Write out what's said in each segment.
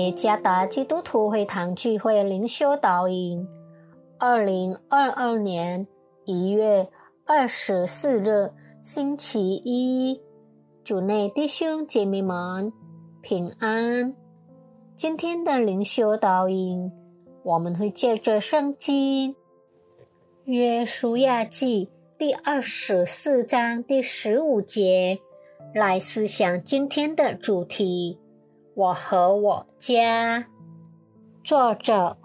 耶加达基督徒会堂聚会灵修导引，二零二二年一月二十四日星期一，主内弟兄姐妹们平安。今天的灵修导引，我们会借着圣经约书亚记第二十四章第十五节来思想今天的主题。我和我家，作者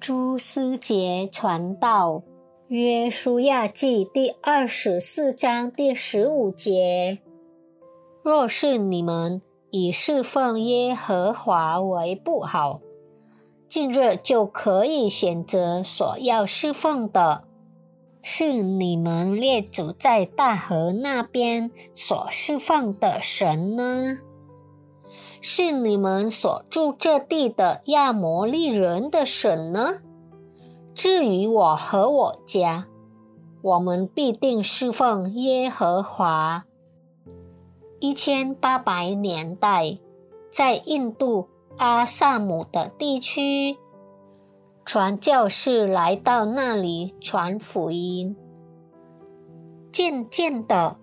朱思杰传道，约书亚记第二十四章第十五节：若是你们以侍奉耶和华为不好，近日就可以选择所要侍奉的，是你们列祖在大河那边所侍奉的神呢？是你们所住这地的亚摩利人的神呢？至于我和我家，我们必定侍奉耶和华。一千八百年代，在印度阿萨姆的地区，传教士来到那里传福音，渐渐的。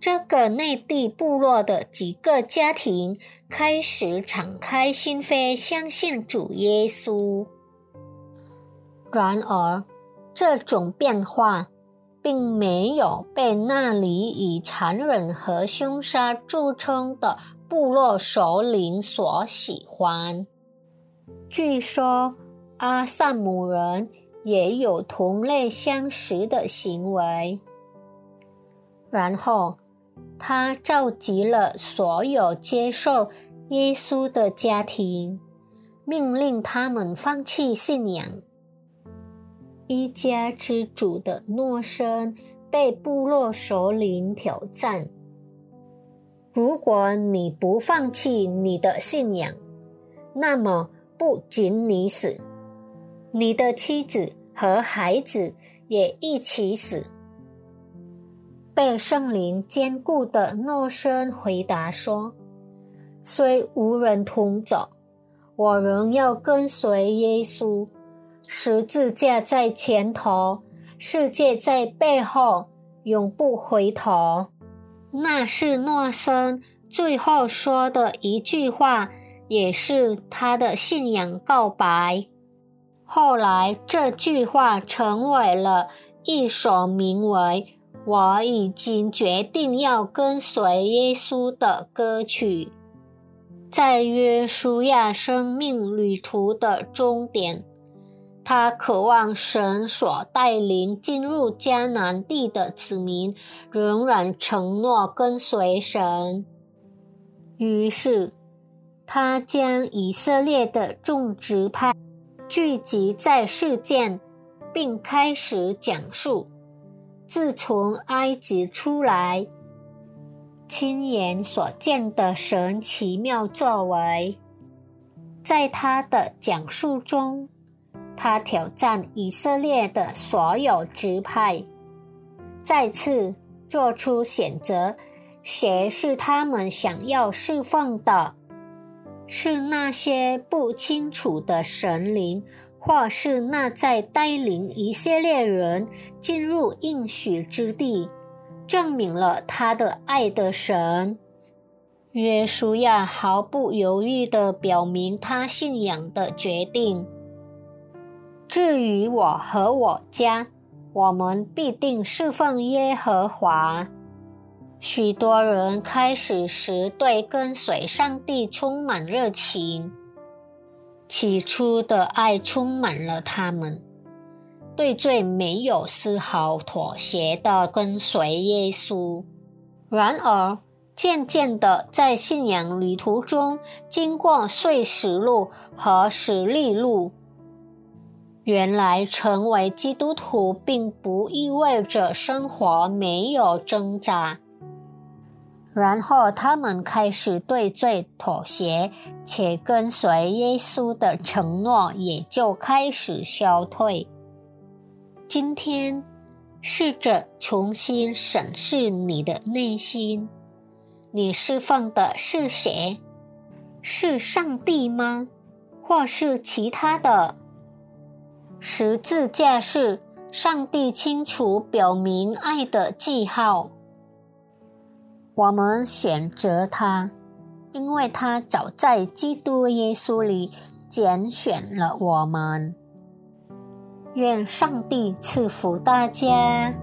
这个内地部落的几个家庭开始敞开心扉，相信主耶稣。然而，这种变化并没有被那里以残忍和凶杀著称的部落首领所喜欢。据说，阿萨姆人也有同类相食的行为。然后。他召集了所有接受耶稣的家庭，命令他们放弃信仰。一家之主的诺生被部落首领挑战：如果你不放弃你的信仰，那么不仅你死，你的妻子和孩子也一起死。被圣灵坚固的诺声回答说：“虽无人同走，我仍要跟随耶稣。十字架在前头，世界在背后，永不回头。”那是诺森最后说的一句话，也是他的信仰告白。后来，这句话成为了一首名为。我已经决定要跟随耶稣的歌曲，在约书亚生命旅途的终点，他渴望神所带领进入迦南地的子民仍然承诺跟随神。于是，他将以色列的种植派聚集在事件，并开始讲述。自从埃及出来，亲眼所见的神奇妙作为，在他的讲述中，他挑战以色列的所有支派，再次做出选择：谁是他们想要释放的？是那些不清楚的神灵。或是那在带领以色列人进入应许之地，证明了他的爱的神约书亚毫不犹豫地表明他信仰的决定。至于我和我家，我们必定侍奉耶和华。许多人开始时对跟随上帝充满热情。起初的爱充满了他们，对罪没有丝毫妥协的跟随耶稣。然而，渐渐的，在信仰旅途中，经过碎石路和石砾路，原来成为基督徒并不意味着生活没有挣扎。然后他们开始对罪妥协，且跟随耶稣的承诺也就开始消退。今天，试着重新审视你的内心：你侍奉的是谁？是上帝吗？或是其他的。十字架是上帝清楚表明爱的记号。我们选择他，因为他早在基督耶稣里拣选了我们。愿上帝赐福大家。